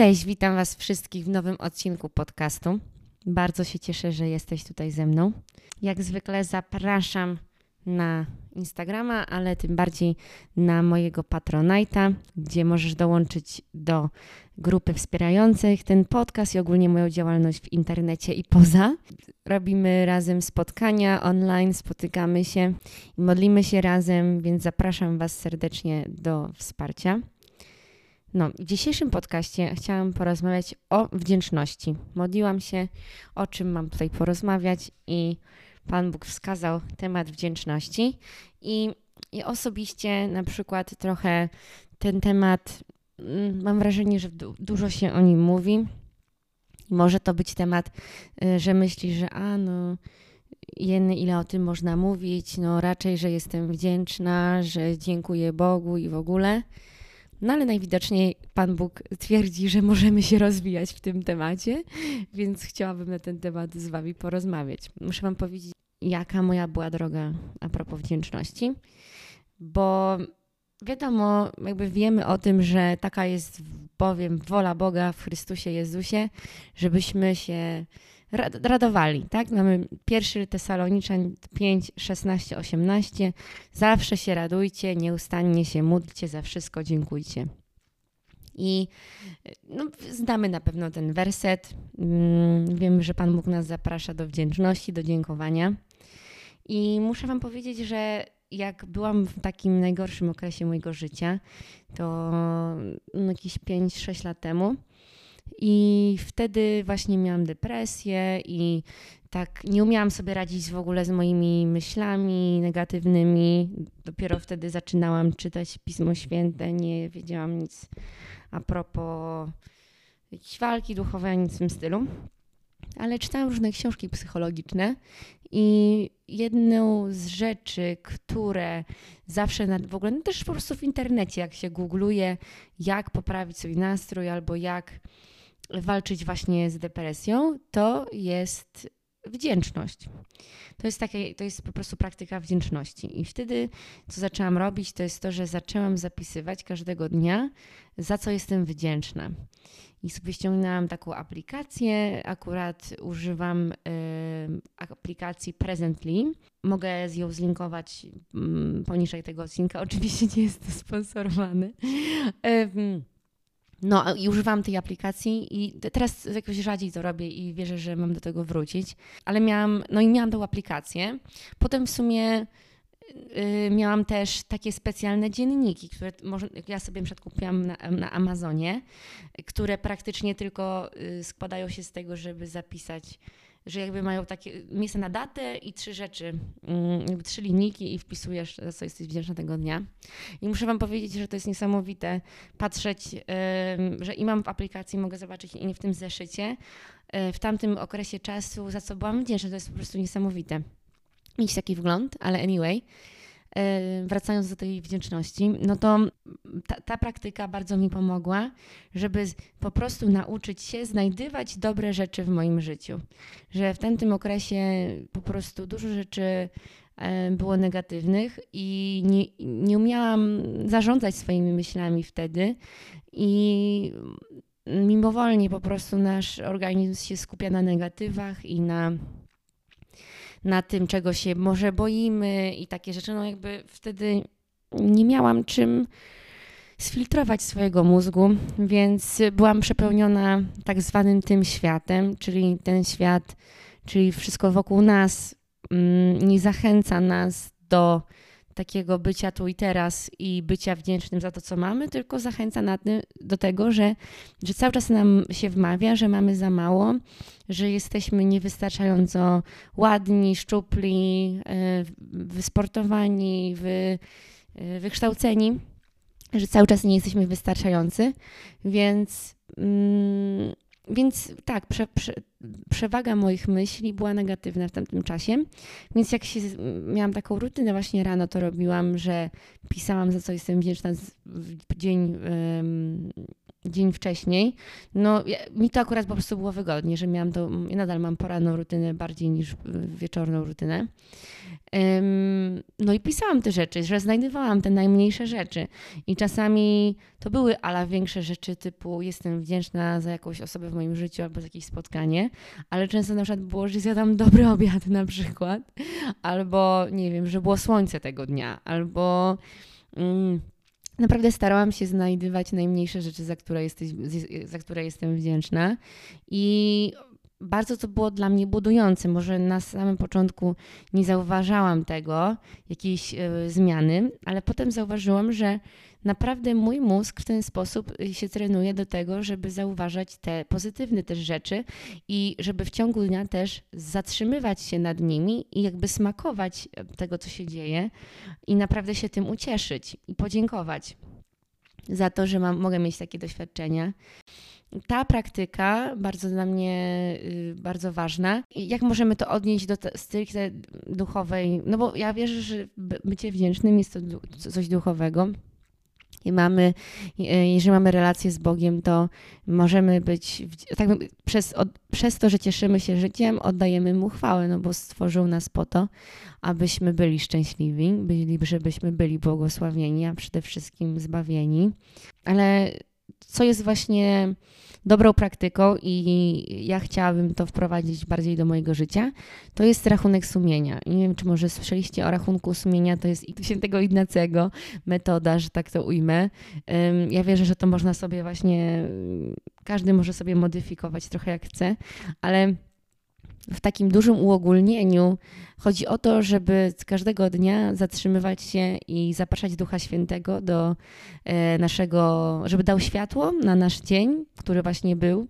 Cześć, witam Was wszystkich w nowym odcinku podcastu. Bardzo się cieszę, że jesteś tutaj ze mną. Jak zwykle zapraszam na Instagrama, ale tym bardziej na mojego Patronite'a, gdzie możesz dołączyć do grupy wspierających ten podcast i ogólnie moją działalność w internecie i poza. Robimy razem spotkania online, spotykamy się i modlimy się razem, więc zapraszam Was serdecznie do wsparcia. No, w dzisiejszym podcaście chciałam porozmawiać o wdzięczności. Modliłam się, o czym mam tutaj porozmawiać, i Pan Bóg wskazał temat wdzięczności. I, i osobiście na przykład trochę ten temat, mm, mam wrażenie, że du dużo się o nim mówi. Może to być temat, y, że myślisz, że a no, jeny, ile o tym można mówić, no raczej, że jestem wdzięczna, że dziękuję Bogu i w ogóle. No ale najwidoczniej Pan Bóg twierdzi, że możemy się rozwijać w tym temacie, więc chciałabym na ten temat z Wami porozmawiać. Muszę Wam powiedzieć, jaka moja była droga a propos wdzięczności, bo wiadomo, jakby wiemy o tym, że taka jest bowiem wola Boga w Chrystusie Jezusie, żebyśmy się radowali, tak? Mamy pierwszy Tesaloniczan 5, 16, 18. Zawsze się radujcie, nieustannie się módlcie, za wszystko dziękujcie. I no, znamy na pewno ten werset. Mm, wiemy, że Pan Bóg nas zaprasza do wdzięczności, do dziękowania. I muszę Wam powiedzieć, że jak byłam w takim najgorszym okresie mojego życia, to no, jakieś 5-6 lat temu, i wtedy właśnie miałam depresję i tak nie umiałam sobie radzić w ogóle z moimi myślami negatywnymi. Dopiero wtedy zaczynałam czytać Pismo Święte, nie wiedziałam nic a propos walki duchowej, nic w tym stylu. Ale czytałam różne książki psychologiczne i jedną z rzeczy, które zawsze na, w ogóle no też po prostu w internecie, jak się googluje, jak poprawić swój nastrój albo jak walczyć właśnie z depresją, to jest wdzięczność. To jest, takie, to jest po prostu praktyka wdzięczności. I wtedy, co zaczęłam robić, to jest to, że zaczęłam zapisywać każdego dnia, za co jestem wdzięczna. I sobie ściągnęłam taką aplikację. Akurat używam y, aplikacji Presently. Mogę z ją zlinkować y, poniżej tego odcinka. Oczywiście nie jest to sponsorowany. Y, no i używam tej aplikacji i teraz jakoś rzadziej to robię i wierzę, że mam do tego wrócić. Ale miałam, no i miałam tą aplikację. Potem w sumie yy, miałam też takie specjalne dzienniki, które może, ja sobie na kupiłam na, na Amazonie, które praktycznie tylko yy, składają się z tego, żeby zapisać że jakby mają takie miejsce na datę i trzy rzeczy, mm, trzy linijki i wpisujesz, za co jesteś wdzięczna tego dnia. I muszę Wam powiedzieć, że to jest niesamowite patrzeć, że i mam w aplikacji, mogę zobaczyć i w tym zeszycie, e, w tamtym okresie czasu, za co byłam wdzięczna. To jest po prostu niesamowite. Mieć taki wgląd, ale anyway. E, wracając do tej wdzięczności, no to ta, ta, praktyka bardzo mi pomogła, żeby po prostu nauczyć się znajdywać dobre rzeczy w moim życiu. Że w tamtym okresie po prostu dużo rzeczy e, było negatywnych i nie, nie umiałam zarządzać swoimi myślami wtedy i mimowolnie po prostu nasz organizm się skupia na negatywach i na na tym, czego się może boimy i takie rzeczy, no jakby wtedy nie miałam czym sfiltrować swojego mózgu, więc byłam przepełniona tak zwanym tym światem, czyli ten świat, czyli wszystko wokół nas mm, nie zachęca nas do takiego bycia tu i teraz i bycia wdzięcznym za to, co mamy, tylko zachęca na ty, do tego, że, że cały czas nam się wmawia, że mamy za mało, że jesteśmy niewystarczająco ładni, szczupli, e, wysportowani, wy, e, wykształceni, że cały czas nie jesteśmy wystarczający, więc. Mm, więc tak, prze, prze, przewaga moich myśli była negatywna w tamtym czasie. Więc jak się miałam taką rutynę, właśnie rano to robiłam, że pisałam za co jestem wdzięczna w dzień, dzień wcześniej, no ja, mi to akurat po prostu było wygodnie, że miałam to, ja nadal mam poranną rutynę bardziej niż wieczorną rutynę. Um, no i pisałam te rzeczy, że znajdowałam te najmniejsze rzeczy i czasami to były ala większe rzeczy typu jestem wdzięczna za jakąś osobę w moim życiu albo za jakieś spotkanie, ale często na przykład było, że zjadam dobry obiad na przykład, albo nie wiem, że było słońce tego dnia, albo... Um, Naprawdę starałam się znajdywać najmniejsze rzeczy, za które, jesteś, za które jestem wdzięczna. I bardzo to było dla mnie budujące. Może na samym początku nie zauważałam tego, jakiejś y, zmiany, ale potem zauważyłam, że naprawdę mój mózg w ten sposób y, się trenuje do tego, żeby zauważać te pozytywne też rzeczy i żeby w ciągu dnia też zatrzymywać się nad nimi i jakby smakować e, tego, co się dzieje i naprawdę się tym ucieszyć i podziękować za to, że mam, mogę mieć takie doświadczenia. Ta praktyka bardzo dla mnie y, bardzo ważna. Jak możemy to odnieść do stricte duchowej? No bo ja wierzę, że bycie wdzięcznym jest to coś duchowego. I mamy, jeżeli mamy relację z Bogiem, to możemy być, tak przez, od, przez to, że cieszymy się życiem, oddajemy Mu chwałę, no bo stworzył nas po to, abyśmy byli szczęśliwi, byli, żebyśmy byli błogosławieni, a przede wszystkim zbawieni. Ale co jest właśnie dobrą praktyką i ja chciałabym to wprowadzić bardziej do mojego życia, to jest rachunek sumienia. Nie wiem, czy może słyszeliście o rachunku sumienia, to jest świętego Ignacego metoda, że tak to ujmę. Ja wierzę, że to można sobie właśnie, każdy może sobie modyfikować trochę jak chce, ale w takim dużym uogólnieniu chodzi o to, żeby każdego dnia zatrzymywać się i zapraszać Ducha Świętego do e, naszego, żeby dał światło na nasz dzień, który właśnie był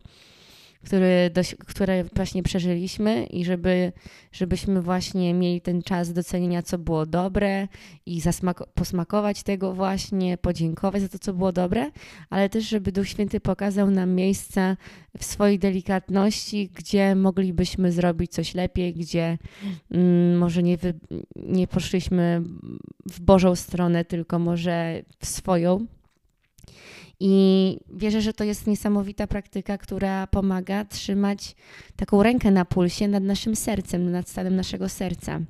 który, które właśnie przeżyliśmy i żeby, żebyśmy właśnie mieli ten czas docenienia, co było dobre i posmakować tego właśnie, podziękować za to, co było dobre, ale też, żeby Duch Święty pokazał nam miejsca w swojej delikatności, gdzie moglibyśmy zrobić coś lepiej, gdzie mm, może nie, wy, nie poszliśmy w Bożą stronę, tylko może w swoją. I wierzę, że to jest niesamowita praktyka, która pomaga trzymać taką rękę na pulsie nad naszym sercem, nad stanem naszego serca.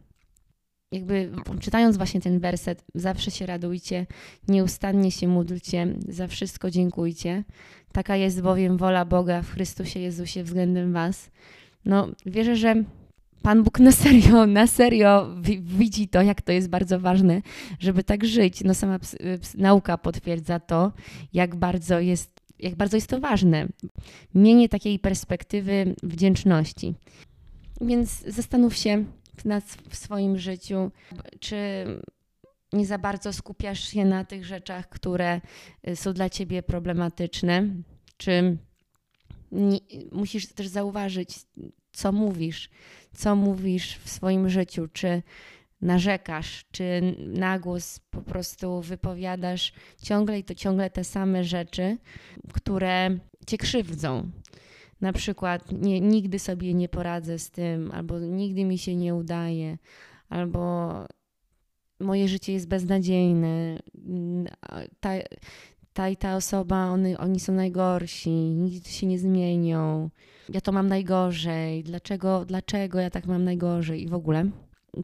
Jakby czytając właśnie ten werset, zawsze się radujcie, nieustannie się módlcie, za wszystko dziękujcie. Taka jest bowiem wola Boga w Chrystusie Jezusie względem Was. No, wierzę, że Pan Bóg na serio, na serio widzi to, jak to jest bardzo ważne, żeby tak żyć. No sama nauka potwierdza to, jak bardzo jest, jak bardzo jest to ważne. Mienie takiej perspektywy wdzięczności. Więc zastanów się w swoim życiu, czy nie za bardzo skupiasz się na tych rzeczach, które y, są dla ciebie problematyczne, czy nie, musisz też zauważyć, co mówisz, co mówisz w swoim życiu, czy narzekasz, czy na głos po prostu wypowiadasz ciągle i to ciągle te same rzeczy, które cię krzywdzą. Na przykład nie, nigdy sobie nie poradzę z tym, albo nigdy mi się nie udaje, albo moje życie jest beznadziejne, ta, ta i ta osoba, oni, oni są najgorsi, nigdy się nie zmienią ja to mam najgorzej, dlaczego, dlaczego ja tak mam najgorzej i w ogóle.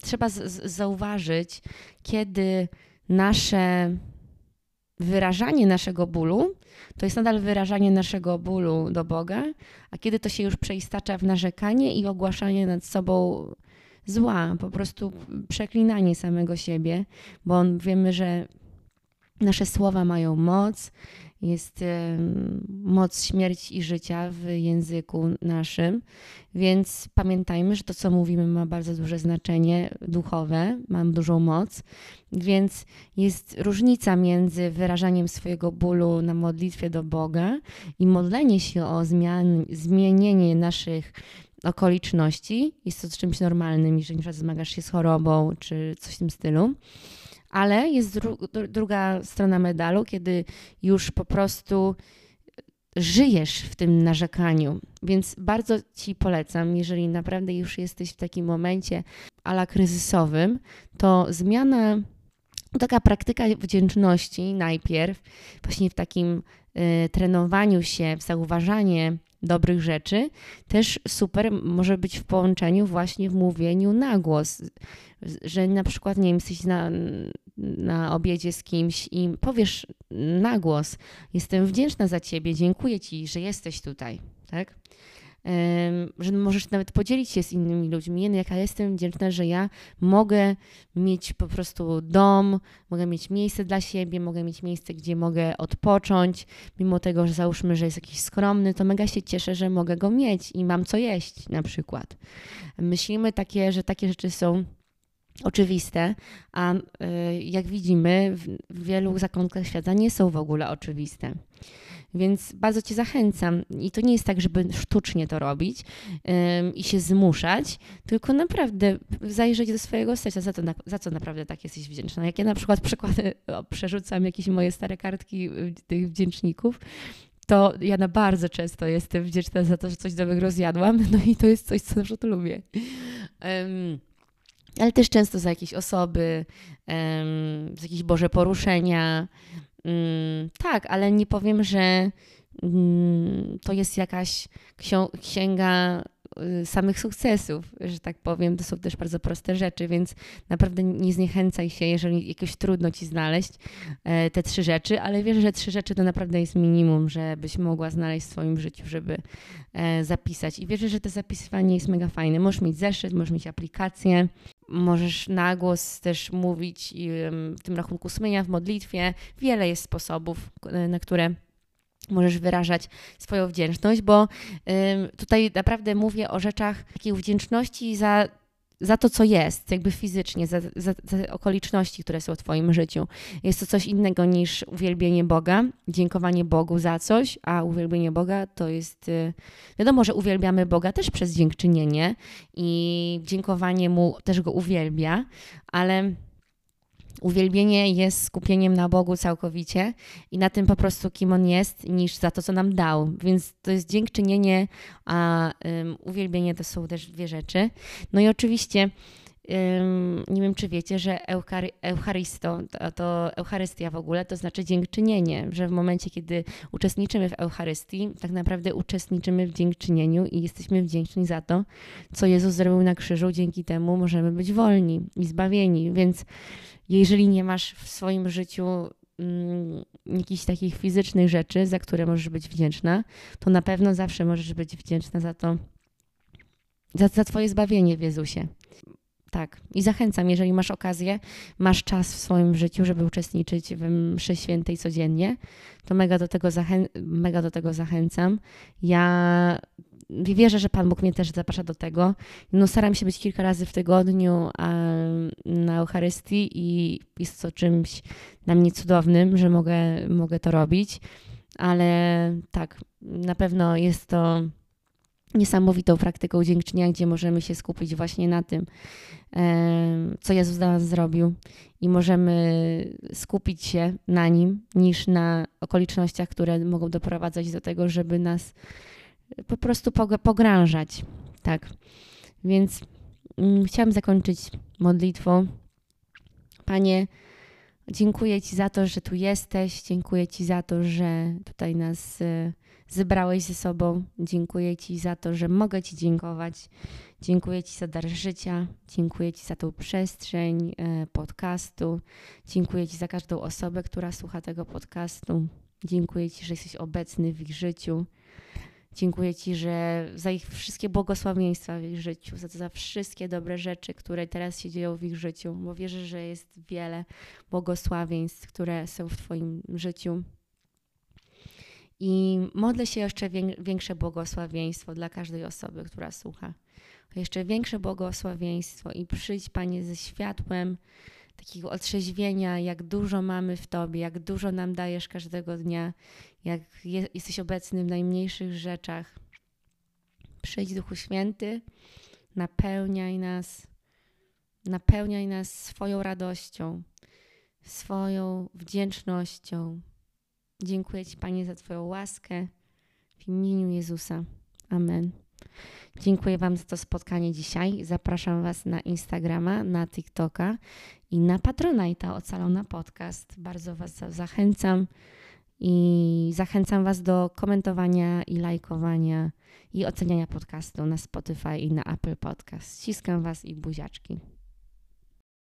Trzeba z, z, zauważyć, kiedy nasze wyrażanie naszego bólu to jest nadal wyrażanie naszego bólu do Boga, a kiedy to się już przeistacza w narzekanie i ogłaszanie nad sobą zła, po prostu przeklinanie samego siebie, bo wiemy, że nasze słowa mają moc, jest moc śmierci i życia w języku naszym, więc pamiętajmy, że to, co mówimy, ma bardzo duże znaczenie duchowe, ma dużą moc, więc jest różnica między wyrażaniem swojego bólu na modlitwie do Boga i modlenie się o zmian, zmienienie naszych okoliczności. Jest to czymś normalnym, jeżeli na zmagasz się z chorobą czy coś w tym stylu ale jest dru druga strona medalu, kiedy już po prostu żyjesz w tym narzekaniu. Więc bardzo Ci polecam, jeżeli naprawdę już jesteś w takim momencie ala kryzysowym, to zmiana taka praktyka wdzięczności najpierw, właśnie w takim y, trenowaniu się, w zauważanie dobrych rzeczy, też super może być w połączeniu właśnie w mówieniu na głos, że na przykład, nie wiem, jesteś na, na obiedzie z kimś i powiesz na głos, jestem wdzięczna za ciebie, dziękuję ci, że jesteś tutaj, tak? że możesz nawet podzielić się z innymi ludźmi. Jaka jestem wdzięczna, że ja mogę mieć po prostu dom, mogę mieć miejsce dla siebie, mogę mieć miejsce, gdzie mogę odpocząć, mimo tego, że załóżmy, że jest jakiś skromny, to mega się cieszę, że mogę go mieć i mam co jeść na przykład. Myślimy takie, że takie rzeczy są oczywiste, a y, jak widzimy, w wielu zakątkach świata nie są w ogóle oczywiste. Więc bardzo Cię zachęcam. I to nie jest tak, żeby sztucznie to robić um, i się zmuszać, tylko naprawdę zajrzeć do swojego serca, za, to, za co naprawdę tak jesteś wdzięczna. Jak ja na przykład przykłady, o, przerzucam jakieś moje stare kartki y, tych wdzięczników, to ja na bardzo często jestem wdzięczna za to, że coś dobrego zjadłam, no i to jest coś, co na przykład lubię. Um, ale też często za jakieś osoby, um, za jakieś Boże poruszenia, Mm, tak, ale nie powiem, że mm, to jest jakaś księga y, samych sukcesów, że tak powiem. To są też bardzo proste rzeczy, więc naprawdę nie zniechęcaj się, jeżeli jakoś trudno ci znaleźć e, te trzy rzeczy, ale wiesz, że trzy rzeczy to naprawdę jest minimum, żebyś mogła znaleźć w swoim życiu, żeby e, zapisać. I wierzę, że to zapisywanie jest mega fajne. Możesz mieć zeszyt, możesz mieć aplikację, Możesz na głos też mówić w tym rachunku sumienia, w modlitwie. Wiele jest sposobów, na które możesz wyrażać swoją wdzięczność, bo tutaj naprawdę mówię o rzeczach takiej wdzięczności za za to, co jest, jakby fizycznie, za, za, za, okoliczności, które są w Twoim życiu. Jest to coś innego niż uwielbienie Boga, dziękowanie Bogu za coś, a uwielbienie Boga to jest. Y, wiadomo, że uwielbiamy Boga też przez dziękczynienie i dziękowanie Mu też go uwielbia, ale Uwielbienie jest skupieniem na Bogu całkowicie i na tym po prostu, kim On jest, niż za to, co nam dał. Więc to jest dziękczynienie, a um, uwielbienie to są też dwie rzeczy. No i oczywiście nie wiem, czy wiecie, że Euchary, Eucharysto, to, to, Eucharystia w ogóle to znaczy dziękczynienie, że w momencie, kiedy uczestniczymy w Eucharystii, tak naprawdę uczestniczymy w dziękczynieniu i jesteśmy wdzięczni za to, co Jezus zrobił na krzyżu. Dzięki temu możemy być wolni i zbawieni. Więc jeżeli nie masz w swoim życiu mm, jakichś takich fizycznych rzeczy, za które możesz być wdzięczna, to na pewno zawsze możesz być wdzięczna za to, za, za Twoje zbawienie w Jezusie. Tak. I zachęcam, jeżeli masz okazję, masz czas w swoim życiu, żeby uczestniczyć w mszy świętej codziennie, to mega do tego, zachę- mega do tego zachęcam. Ja wierzę, że Pan Bóg mnie też zaprasza do tego. No, staram się być kilka razy w tygodniu na Eucharystii i jest to czymś dla mnie cudownym, że mogę, mogę to robić. Ale tak, na pewno jest to niesamowitą praktyką dziękczynienia, gdzie możemy się skupić właśnie na tym, co Jezus dla nas zrobił i możemy skupić się na Nim niż na okolicznościach, które mogą doprowadzać do tego, żeby nas po prostu pogrążać. Tak. Więc mm, chciałam zakończyć modlitwą. Panie, dziękuję Ci za to, że tu jesteś. Dziękuję Ci za to, że tutaj nas y, zebrałeś ze sobą. Dziękuję Ci za to, że mogę Ci dziękować. Dziękuję Ci za dar życia. Dziękuję Ci za tą przestrzeń y, podcastu. Dziękuję Ci za każdą osobę, która słucha tego podcastu. Dziękuję Ci, że jesteś obecny w ich życiu. Dziękuję Ci, że za ich wszystkie błogosławieństwa w ich życiu, za, za wszystkie dobre rzeczy, które teraz się dzieją w ich życiu, bo wierzę, że jest wiele błogosławieństw, które są w Twoim życiu. I modlę się jeszcze większe błogosławieństwo dla każdej osoby, która słucha. Jeszcze większe błogosławieństwo i przyjdź, Panie, ze światłem, takiego otrzeźwienia, jak dużo mamy w Tobie, jak dużo nam dajesz każdego dnia, jak je, jesteś obecny w najmniejszych rzeczach. Przyjdź Duchu Święty, napełniaj nas, napełniaj nas swoją radością, swoją wdzięcznością. Dziękuję Ci, Panie, za Twoją łaskę w imieniu Jezusa. Amen. Dziękuję Wam za to spotkanie dzisiaj. Zapraszam Was na Instagrama, na TikToka i na Patronite'a Ocalona Podcast. Bardzo Was zachęcam i zachęcam Was do komentowania i lajkowania i oceniania podcastu na Spotify i na Apple Podcast. Ściskam Was i buziaczki.